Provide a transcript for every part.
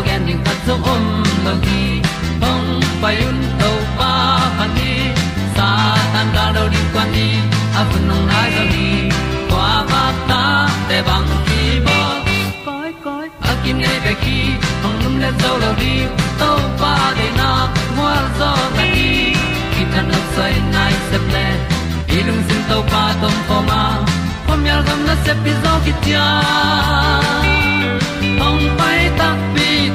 tu pi zo gen ding khat zo om lo gi hong pai un to pa pa ni sa tan da do di kwan ni a bu nong nai zo ni kwa ba ta te bang ki bo koi koi a kim nei be ki hong lum le zo lo di to pa de na mo zo ta ni ki tan no sai nai se ple ilung sin to pa tom ko ma. Pom yal gam na se pi zo ki tia hong pai ta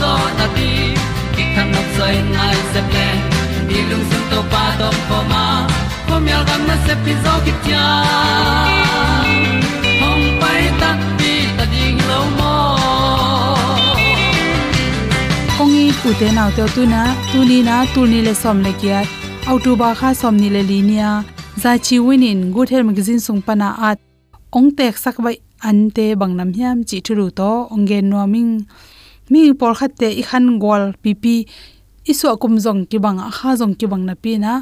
zo na ti ki kan nok sai nai se ple ni lung sun to pa to pa ma. Ko mi al gam na se pi zo ki tia hom pai ta ti ta ding lo mo kong i pu te nau te tu na, tu ni na, tu ni le som le kia. Auto ba kha som ni le linia za chi winin good health magazine sung pana at. Ong tek sak bai an te bangnam hiam chi thuru to ongen no ming mi por khat te i khan gol pipi isu kum jong ki bang kha jong ki bang na pi na.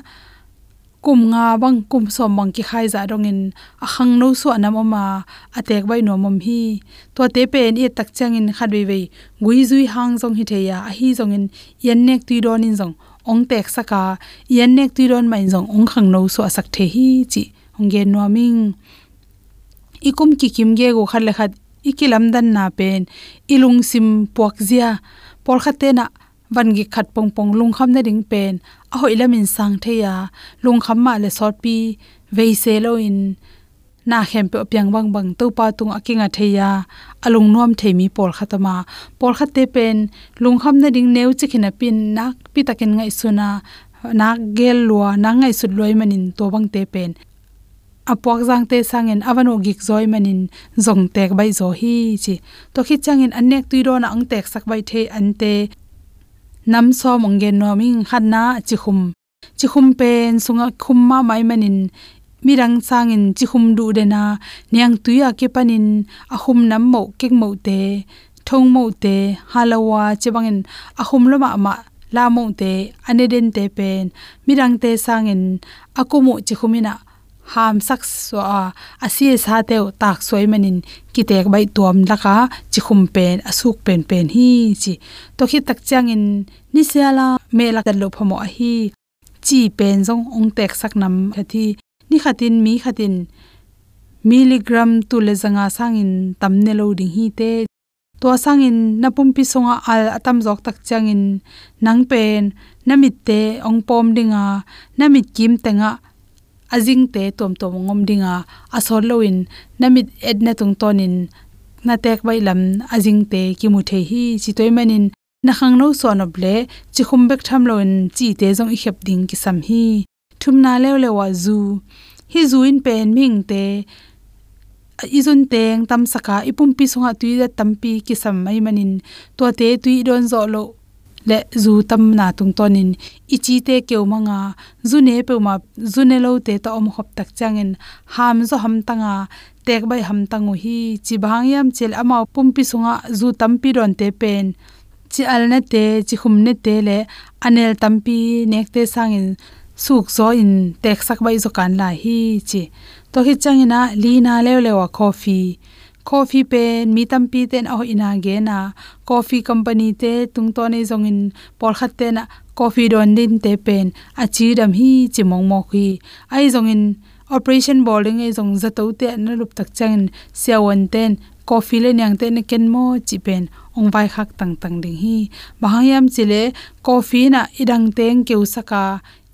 Kum nga bang, kum som bang ki khai za dong in, a khang no so anam ma atek bai no mom hi. To te pen e tak chang in khat wei wei gui zui hang jong hi the ya, a hi jong in yan nek tui don in jong ong tek saka yan nek tui don mai jong ong khang no so asak the hi chi, ong ge no ming ikum ki kim ge go khat le khat ikilam dan na pen, ilung sim puak zia por khate na van gi khat pong pong lung kham na ding pen a hoi lamin sang theya lung kham ma le sot pi ve se lo in, na khem pe pyang bang bang to pa tung akinga theya, alung nom themi por khatama por khate pen lung kham na ding neu chikhina pin, nak pi takin ngai suna, nak gel lua na ngai sut loi manin to bang te pen apuak jang te sangen awano gik zoi manin zong tek bai zo hi chi. To khi changin anek tuiro na ang tek sak bai the ante nam so mongen no ming khanna chi khum. Chi khum pen sunga khum ma mai manin mirang changin chi khum du de na. Niang tuya ke panin a khum nam mo kek mo te. Thong mo te. Halawa chebangin a khum lo ma ma la mo te. Ane den te pen mirang te sangin akumu chi khumina ham sak so a asi e sa te tak soi manin ki tek bai tuam laka, chi khum pen, asuk pen pen hi, chi. To khi tak chang in ni siala me la lo phamo a hi. Chi pen jong ong tek sak nam thi. Ni khatin, mi khatin miligram tu le zanga sangin tamne lo ding hi te. To sangin napum pi songa al atam jok tak changin nang pen namit te ong pom dinga namit kim tenga Azing te tom tom ngom dinga. Asor loin namit edna tung tonin. Na tek bai lam azing te ki mu the hi. Chi toy manin. Na khang no so na ble chi khum bek tham loin chi te jong i khep ding ki sam hi. Thum na le le wa zu. Hi zu in pen ming te. Izun teng tam saka. Ipum pi songa tui da tampi ki sam mai manin. To te tui don zo lo le zu tam na tung tonin. Ichi te keu manga, zu ne pe ma, zu ne lo te ta om hop tak changin. Ham zo ham tanga, tek bai ham tangu hi. Chi bhang yam chel ama pum pi sunga, zu tam pi ron te pen. Chi al na te, chi khum ne te le, anel tam pi nek te sangin. Suk zo in, tek sak bai zo kan la hi chi. To hi changina, li na le le wa coffee coffee pen mi tampi ten a ina ge na coffee company te tung to nei zong in por khat te na coffee don din te pen. A chi dam hi chi mong mo khi ai zong in operation bowling ei zong za to te na lup tak chang sewon ten. Coffee le nyang te ne ken mo chi pen. Ong vai khak tang tang ding hi. Bahayam chile, coffee na idang teng keu saka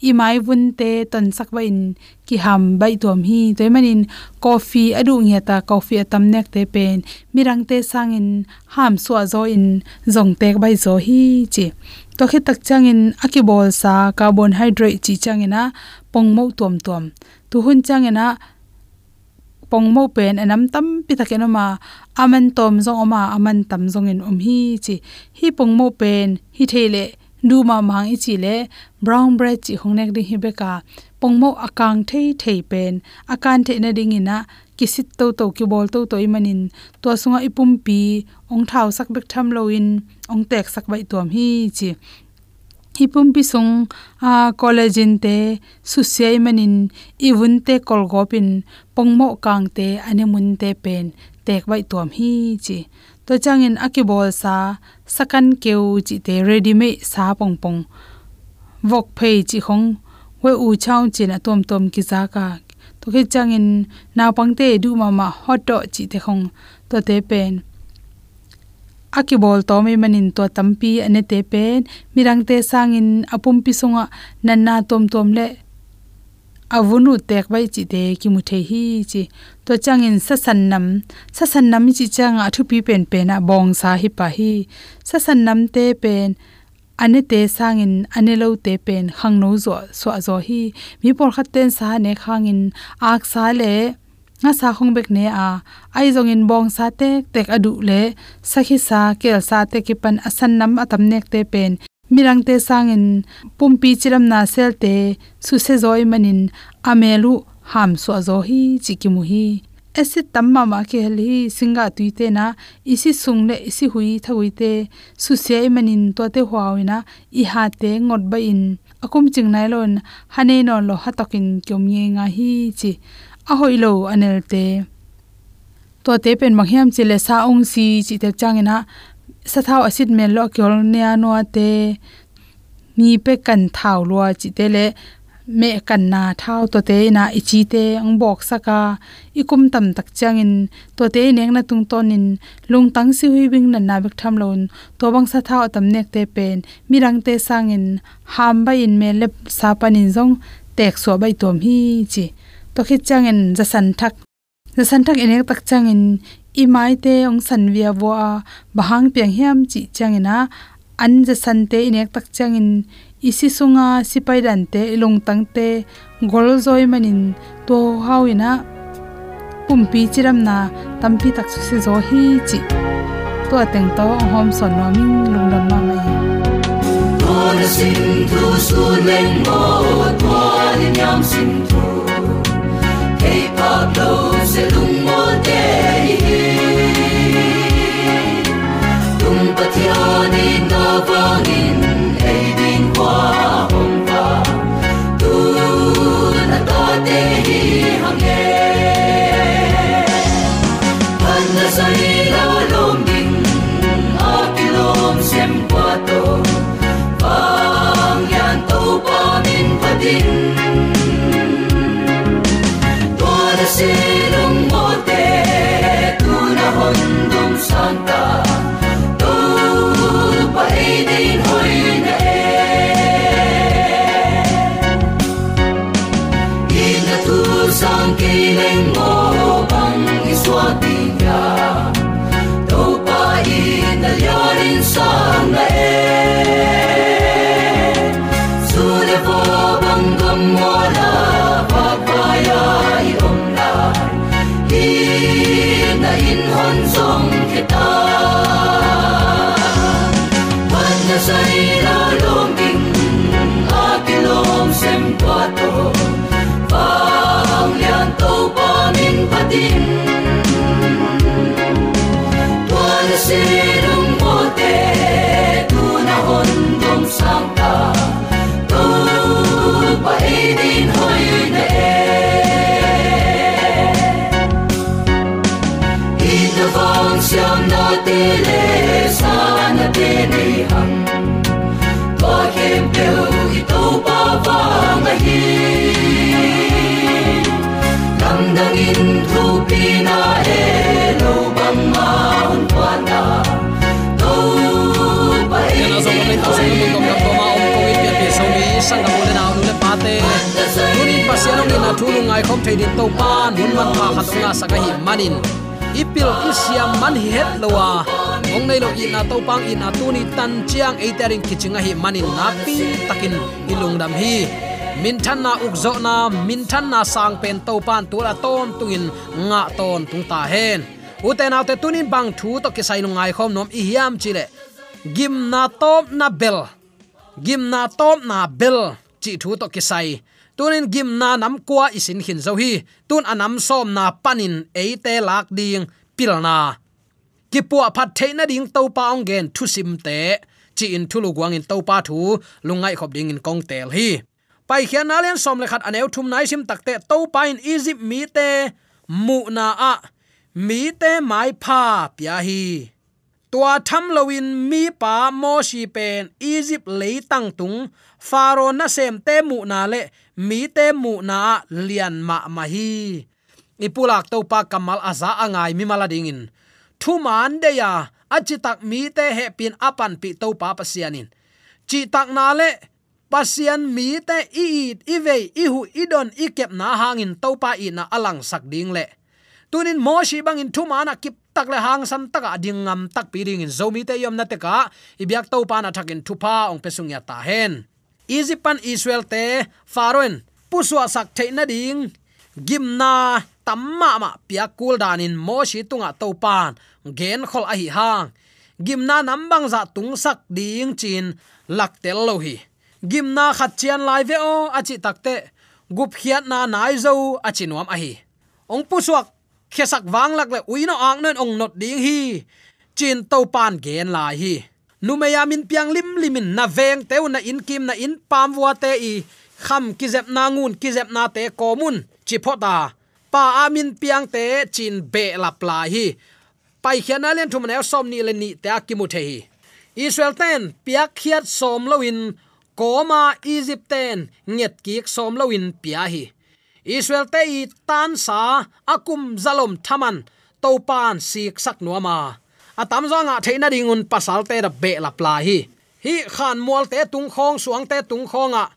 imai vun te ton sakba in ki ham bai tuam hi. Te manin, coffee adu nge ta coffee atam nek te pen. Mirang te sangin ham so zo in zong tek bai zo hi chi. To khi tak changin akibol sa carbohydrate chi changina pongmo tuam tuam. Tu hun changina pongmo pen anam tam pi takeno ma aman tom zong oma, aman tam zong in um hi chi. Hi pongmo pen, hi thele du ma mang i chi le brown bread chi hongnek ding hi beka pongmo akang thei thei pen. Akan the na ding ina kisit to to ki bol to to imanin. To sunga ipum pi, ong thau sak bek tham loin ong tek sak bai tom hi chi hipum pi sung, a collagen te susiai manin iwun te kolgopin pongmo kang te anemun te pen, tek bai tom hi chi to changin akibol sa, sakan keu chi te ready me sa pong pong. Vok phei chi khong we u chaung chi na tom tom ki za ka. To ke changin na pang te du ma ma hot do chi te khong, to te pen. Akibol to me manin to tampi ane te pen. Mirang te sangin apum pi sunga nan na tom tom le avunu tek bai chi te ki mu the hi chi. To chang in sa san nam sa san nam chi chang a thu pi pen pen a bong sa hi pa hi. Sa san nam te pen, ane te sang in ane lo te pen khang no zo, so zo hi. Mi por khat ten sa ne khang in ak sa le, nga sa khong bek ne a. Ai zong in bong sa te tek adu le. Sakhi sa, kel sa te ki pan asan nam atam nek te pen mirang te sangin pumpi chiram na sel te su se zoi manin amelu ham so zo hi chikimu hi. Acid tamma ma ke heli singa tuite na, isi sungle isi hui thagui te su se manin to te huawina i ha te ngot ba in. Akum chingnai lon hane no lo hatokin kyom nge nga hi chi a hoilo anel te. To te pen manghiam chile sa ong si chi te changena sathau acid men lo kyol ne ano te mi pe kan thau lo chi te le, me kan na thau to te na ichi te, ang bok saka ikum tam tak changin to te neng na tung ton in, lung tang si hui bing na na bek tham lon to bang sa thau tam nek te pen mi rang te sang in, ham ba in me lep sa panin zong, tek so bai tom hi chi. To khit changin za san thak za san thak enek tak changin i mai te ong san via wo a bahang piang hiam chi changina an je san te inek tak changin isi sunga sipai dan te ilung tang te, gol zoi manin to hawina pumpi chiram na tampi tak su se zo hi chi. To ateng to hom son no min lung dam ma mai. To na sin thu su len mo to ni nyam sin thu. Hey pa do se lung na siam na te le sa na te nei hang Tua kem peu i tau pa vang a hi dang in thu pi na e lo ma na pa e zo sang hoi mun na ma om ko i so mi sang na le pa te tunin pasiano ni na thulu ngai khom thei din to pan hun man ma khat nga saka hi manin. Ipil isiam man hi het lowa ong nei lo i na to pang in na tu ni tan chiang e terin kichinga hi manin. Na pi takin ilung dam hi. Min than na uk zo na, min than na sang pen to pan tu la tom tungin nga ton tung ta hen. Uten autte tunin bang thu to ki sai nu ngai khom nom i hiam chile gim na top na bel. Gim na top na bel chi thu to ki sai tunin gim na nam kwa isin hin zo hi. Tun anam som na panin eite lak ding pilna ki pu phat theina ding to pa ong gen thu sim te. Chi in thulu guang in to pa thu, lungai khop ding in kong tel hi. Pai khian na len som le khat aneu thum nai sim takte to pa in egypt mi te. Mu na a. Mi te mai pha pya hi. Tua tham lawin mi pa mo shi pen egypt le tang tung. Faro na sem te mu na le mi te mu na lian ma ma hi. Ipulak to pa kamal aza angai mi mala dingin thu man de ya achitak mi te he pin apan pi to pa pasianin. Chi tak na le, pasian mi te i i ve i hu idon i kep na hangin to pa i na alang sak ding le. Tunin mo shi bangin thu mana kip tak le hang san tak a ding ngam tak pi ding in zomi te yom na te ka ibyak to pa na thakin thu pa ong pesung ya ta hen izipan Israel te faroen puswa sak theina ding. Gimna tamma ma pia kul danin mo shi tunga topan. Gen khol a hi hang. Gimna nambang za tung sak ding chin laktel lo hi. Gimna khachian lai ve o achi takte gup khiat na nai zo achi nuam a hi. Ong pusuak khesak wang lak le uino ang nen ong not ding hi. Chin to pan gen lai hi lumeya min piang lim limin na veng teu na in kim na in pam wa te i. Kham kizep na ngun, kizep na te komun chipota pa amin piang te chin be lap la hi. Pai khian alen thum na som ni le ni te akimu the hi. Israel ten, piak khiat som loin koma egypt ten, nget ki som loin pia hi. Israel te i tan sa, akum zalom thaman. Topan sik sak nuama atam zonga ah, theina dingun pasal te da be la pla hi. Hi, khan mual te tung khong, suang te tung khonga ah.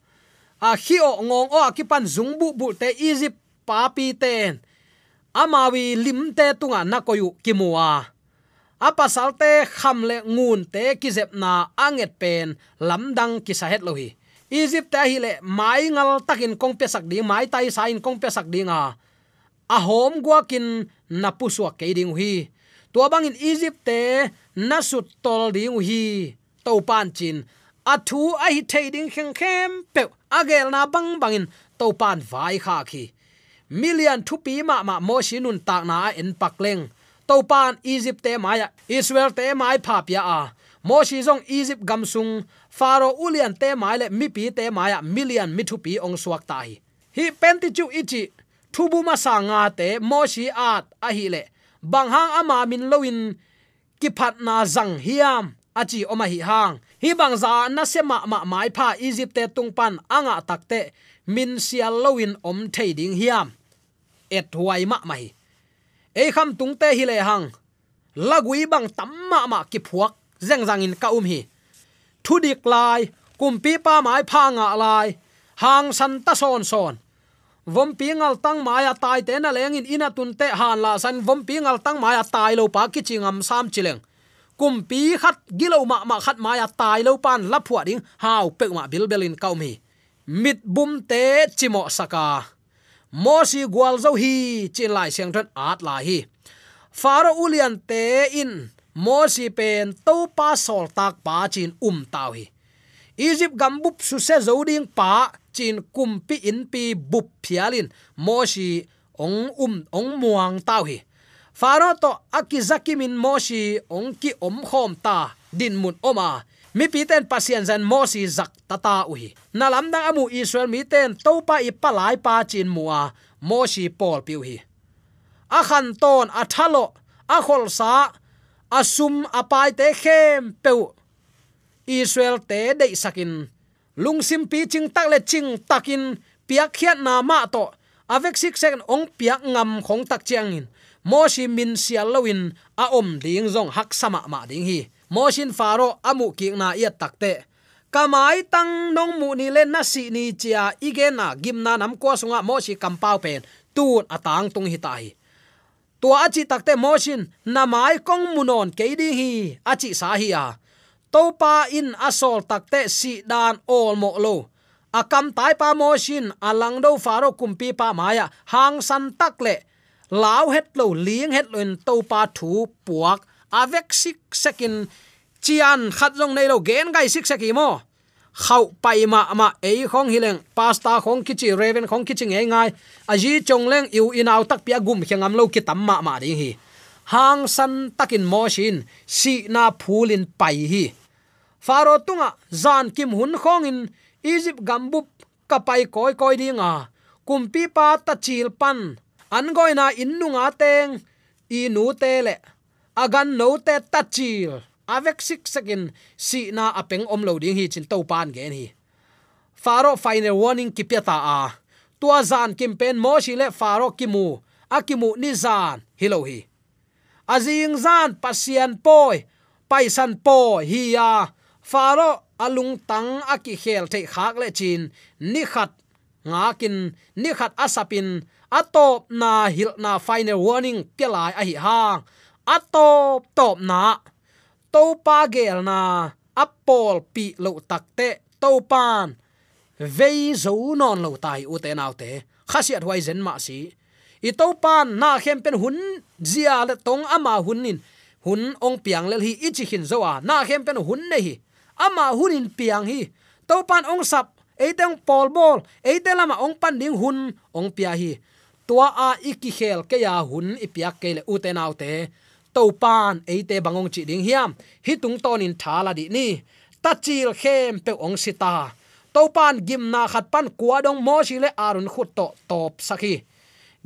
a khi o ngong o akipan zung bu te egypt pa pi ten amawi lim te tunga na koyu kimua apa salte khamle ngun te kizep na anget pen lamdang ki sahet lohi egypt ta hi le mai ngal takin kong pe sak ding, mai tai sain kong pe sak ding a. A hom gwa kin na pu suak ke ding hi tua bang in egypt te na sut tol ding hi, to pan chin. A thu a hi thei ding kheng khem pe agel na bang bangin to pan vai kha khi. Million thu pi ma ma mo shinun tak na en pakleng to pan egypt te maya israel te mai pha pia a. Mo shi zong egypt gam sung faro ulian te mai le, mi pi te maya million mi thu pi ong suak tai hi. Penti chu ichi thubu ma sa nga te mo shi at a hi le bang hang ama min loin ki phat na zang hiam. Achi oma hi hang. Hi bang za, na se ma ma mai pha egypt te tung pan anga takte min sial loin om thei ding hiam. Et huai ma mai ei kham tung te hi le hang. Lagui bang tam ma ki phuak, zeng zang in ka um hi. Thu dik lai kumpi pa mai pha nga lai. Hang san ta son son vom pingal tang maya tai te na leng in ina tun te han la san vom pingal tang maya tai lo pa ki chingam sam chileng kum pi khat gilo ma ma khat maya tai lo pan la phua ding hau pe ma bil belin kau mi mit bum te chimo saka mo si gwal zo hi chin lai siang thon at la hi faro ulian te in mo si pen to pa sol tak pa chin um tau hi egypt gambup su se zo ding pa chin kumpi in pi bup phialin mo shi ong um ong muang tau hi faro to akizaki min moshi ong ki om khom à. ta din mun oma mi pi ten pasien zan mosi zak tata uhi na lam dang amu israel mi ten to pa i palai pa chin mua moshi pol piu hi a khan ton a thalo a khol sa asum apai te khem peu israel te dei sakin. Lungsim pi ching tak le ching takin, piak khiat na ma to. Avek sik second ong piak ngam khong tak chiang in. Moshi min sial lawin a om ding zong hak sama ma ding hi. Moshin faro amu ki na ya takte kamai tang nong mu ni le na si ni chia igen na gim na nam ko sunga moshi kampau pen. Tu atang tung hi tai tua achi takte moshin na mai kong munon ke di hi achi sa hi a topa in asol takte si dan ol mo lo. Akam tai pa moshin alang do faro kumpi pa maya, hang san tak le. Lao het lo, liang het loin topa thu puak. Avek sik sekin, chian khat jong nei lo gen gai sik seki mo. Khau pai ma ma ei khong hileng pasta khong kichi raven khong kichi ngai ngai. Aji chong leng yu inaw tak pia gum khengam lo ki tam ma ma ri hi. Hang san takin mo shin si na phulin pai hi faro tunga, zan kim hun khong in egypt gambup kapai koi koi dinga. Kumpi pa ta chil pan. An goina innunga teng, i nu te le. Agan no te tachil avek sik sekin, si na apeng om lo ding hi chin to pan gen hi. Faro final warning kipeta a. Tua zan kim pen mo shi le faro kimu. Akimu ni zan hilo hi. Azing zan, pasian poi. Paisan po hi ya faro alung tang aki khel the khak le chin. Ni khat ngakin ni khat asapin. Atop na hil na final warning pelai a hi hang atop top na. To pa gel na. Apol pi lo takte to pan vei zo non lo tai u te nau te. Khasiat huai zen ma si. I to pan na khem pen hun zia le tong ama hun nin. Hun ong piang le hi ichi hin zo a na khem pen hun ne hi ama hunin piang hi. To pan ong sap, eiteng pol bol eite lama ong pan ding hun, ong pia hi. Tua a iki khel ke ya hun ipiak ke le uten autte to pan eite bangong chi ding hiam hi tung ton in thala di ni. Ta chil khem pe ong sita to pan gim na khat pan kwa dong mo shi le arun khut to top sakhi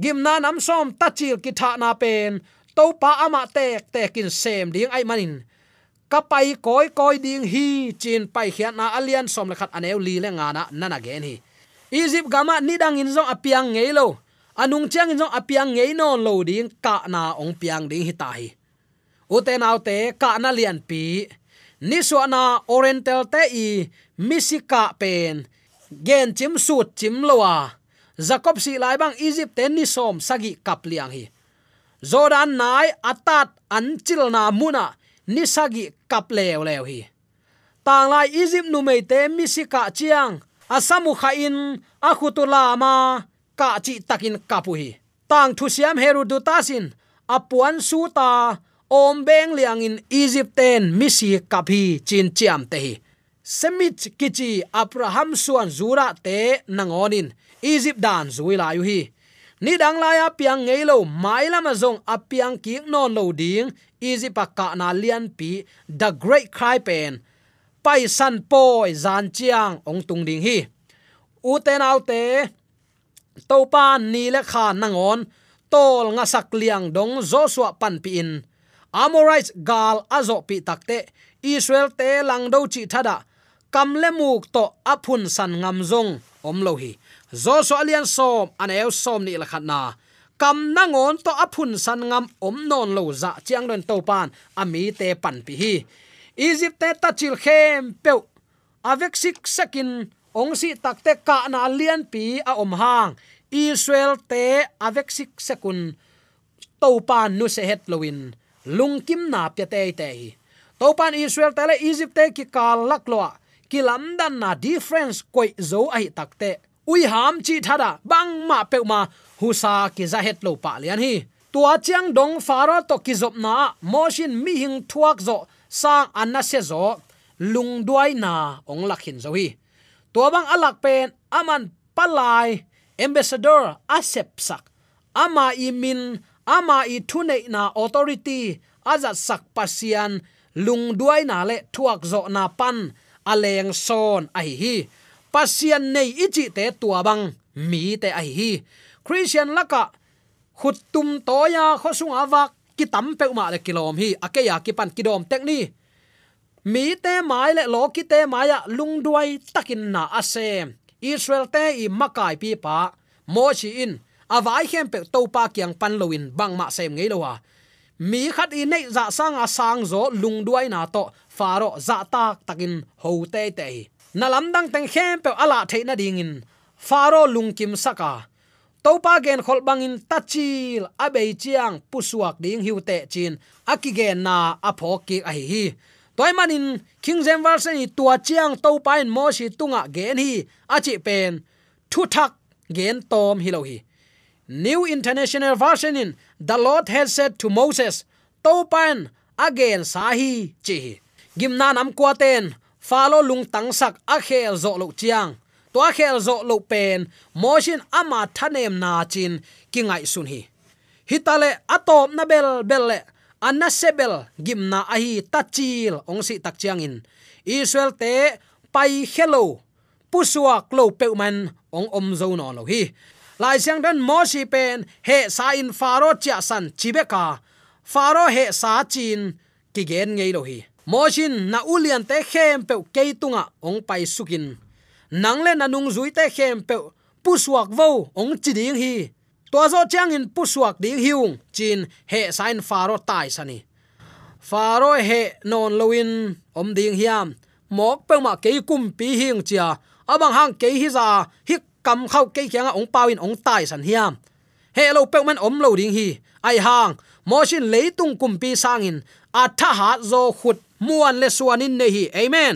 gim na nam som ta chil ki tha na pen. To pa ama tek tekin sem ding ai manin kapai koi koi ding hi chin pai khian na alian som lakhat aneu li le nga na nana gen hi. Egypt gama nidang in zong apiang ngei lo. Anung chiang in zong apiang ngei no lo ding ka na ong piang ding hi ta hi. Uten autte ka na lian pi. Ni so na oriental te i misika pen. Gen chim sut chim lowa. Jacob si lai bang egypt ten ni som sagi kap liang hi. Jordan nai atat anchil na muna nisagi kap lew lew hi. Tang lai izip nu mei te misika chiang, asamu kha in akhutula ma ka chi takin kapuhi tang thu siam herudutasin apuan su ta, om beng liang in egypt ten misi kapi chin chiam te hi. Semit kichi abraham suan zura te nangonin, egypt dan zuila yu hi ni dang la ya piang ngei lo, mai lama zong apiang ki non lo ding. Egypt ka na lian pi, the great cry pen. Pai san poi, zan chiang, ong tung ding hi. U te nau te to pa ni le kha nangon tol nga sak liang dong joshua pan pi in. Amorites gal azo pi takte israel te lang do chi thada kam le muk to aphun san ngam zong, om lo hi zo so alian som, an el som ni la khat na. Kam na ngon to aphun san ngam om non lo za chiang len to pan ami te pan pi hi. Egypt te ta chil khem pe avek sik sakin ong si takte ka na lian pi a om hang. Israel te avek sik sekun, to pan nu se het loin lungkim na pya te te to pan israel te le egypt te ki kal lak lo ki lam dan na difference koi zo ai takte ui ham chi thada bang ma pe ma husa ki za het lo pa lian hi. Tua chiang dong faro to ki zop na motion mi hing thuak zo sang anna se zo lung duai na ong lakhin zo hi. Tua bang alak pen aman palai, ambassador asep sak. Ama imin ama i thune na authority aza sak pasian. Lung duai na le thuak zo na pan aleng son ai hi pasian nei ichi te tua bang. Mi te ai hi. Christian laka, khut tum to ya kho sung awak ki tam pe ma le kilom hi. Akeya ki pan kidom tek ni. Mi te mai le lo ki te maya lung duai takin na ase. Israel te i makai pi pa. Mo chi in. Awai hem pe to pa kyang pan loin bang ma sem ngei lo wa. Mi khat i nei za sang a sang zo lung duai na to. Faro za tak takin ho te te na lam dang teng khem pe ala the na ding in. Faro lung kim saka. To pa gen khol bangin tachil abei chiang pusuak ding hiute chin. Akigen na aphok ki a hi toy manin king james version tua chiang to pain mo shi tunga gen hi. Achi pen thu thak gen tom hi lo hi. New international version in the lord has said to moses to pain again sahi chi gimna nam kwaten falo lung tang sak a khel zo lo chiang. To a khel zo lo pen motion ama thanem na chin kingai sun hi. Hitale atop na bel bel le anna sebel gimna ahi tachil ongsi takchiang in. Israel te pai hello pusua klo peuman ong om zo no lo hi. Lai siang dan mo si pen, he sa in faro cha san chibeka faro he sa chin, ki gen ngei lo hi mojin na ulian te khem pe ke tunga ong pai sukin. Nang le na nung zui te khem pe puswak vo ong chiding hi. To zo chang in puswak ding hiung chin he sign faro tai sani. Faro he non loin om ding hiam. Mok pe ma ke kum pi hing chia. Abang hang ke hi za, hi kam khau ke kyang ong pawin ong tai san hiam. He lo pe man om lo ding hi. Ai hang moshin leitung kumpi sangin. Atha ha zo khut muan le suanin ne hi. Amen.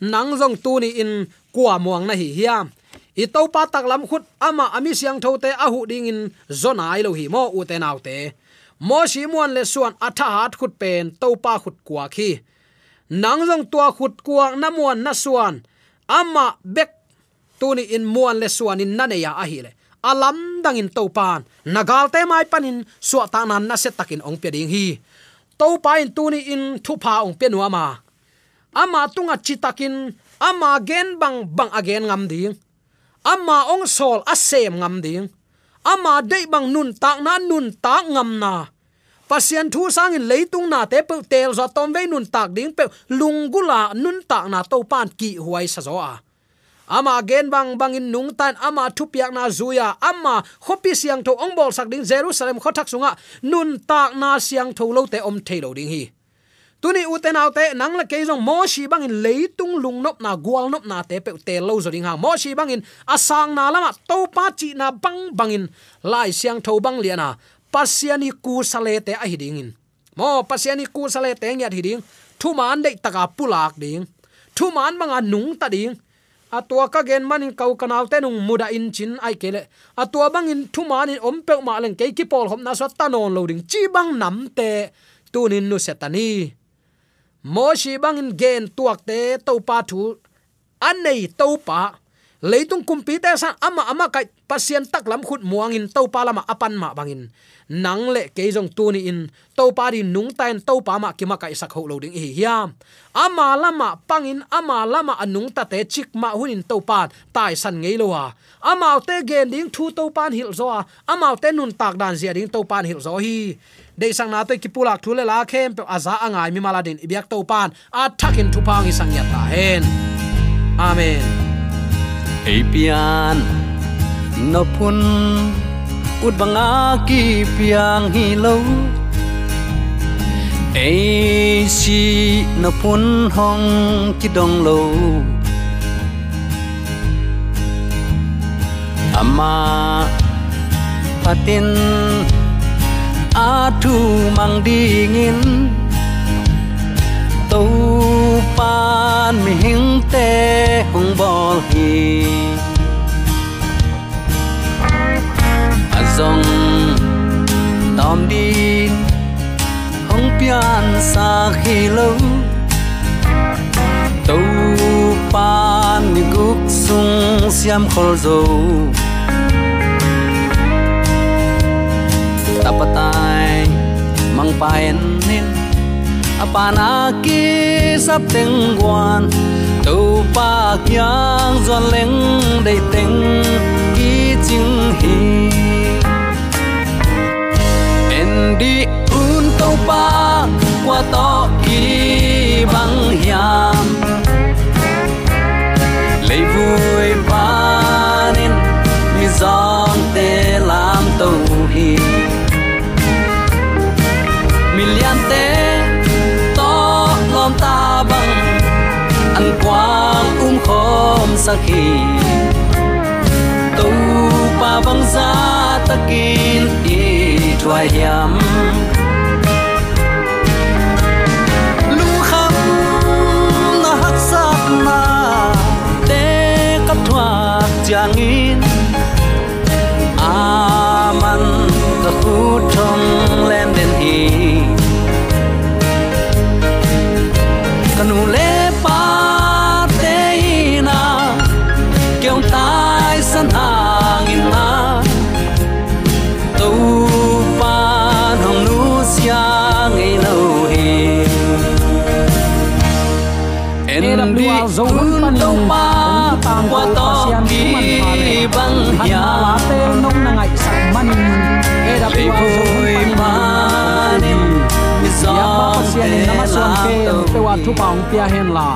Nang jong tu ni in kwa muang na hi hiam. I to pa tak lam khut ama ami siang tho te a hu ding in zona ai lo hi mo u te nau te. Mo shi muan le suan atha hat khut pen to pa khut kwa khi. Nang jong tua khut kwa na muan na suan. Ama bek tuni in muan le suan in na ne ya a hi le. Alam dangin in to pan nagal te mai panin suwa ta nan na se takin ong pe ding hi. To pa in tuni in thu pa ong pe nuama ama tunga chitakin, ama gen bang bang again ngam ding. Ama ong sol asem ngam ding. Ama de bang nun tak na nun tak ngam na. Pasien thu sang in leitung na te pe tel zo tom ve nun tak ding pe lungula nun tak na to pan ki huai sa zo a ama gen bang bang in nung tan, ama thupiak na zuya ama khopi siang tho ong bol sak ding jerusalem khothak sunga, nun tak na siang tho lo te om thailo ding hi. Tuni uten autte nang la keizong, mo shi bangin leitung lung nop na gwal nop na te pe te lo zo ding ha. Mo shi bangin asang na lama to pa chi na bang bangin lai siang tho bang liana pasiani ku sale te a hiding in. Mo pasiani ku sale te ngat hiding thu man dei taka pulak ding, thu man manga nung ta ding atua ka gen manin kau kanau tenung muda in chin ai kele. Atua bangin thuman in ompe ma leng ke ki pol hom na so tanon loading. Chi bang nam te, tunin nu setani mo shi bangin gen tuak te to pa thu an nei to pa leitung kumpi te sa ama ama kai, pasien tak lam khut muangin to pa lama apan ma bangin nang le ke jong tu ni in. To pa di nung tan to pa ma ki ma kai sak ho lo ding hi hiam. Ama lama pangin ama lama anung ta te chik ma hunin to pa tai san ngei lo wa ama te gen ding thu to pan hil zo a. Ama te nun tak dan zia ding to pan hil zo hi. De sang na te ki pulak thu le la khem pe aza angai mi mala din ibyak to pan a thakin thu pang i sang ya ta hen. Amen. Apian no pun ut banga ki piang hi lo ei si na phun hong ki dong lo ama à patin a thu mang dingin tâu pan mi hing te hong bol hi. Dòng tóm đi, không pian xa khi lâu. Tàu pan ni guk sung siam khol zo tapatai mang paen nin apana ki sắp quan tàu pa kyang zon leng đầy khom sa khi tàu pa băng ra takin i thoại yam thu paung pia hen la.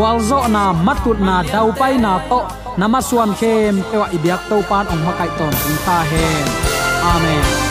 Wal zo na matut na dau pai na to. Nama suan khem pe wa ibyak to pan ong makai ton. Ta hen. Amen.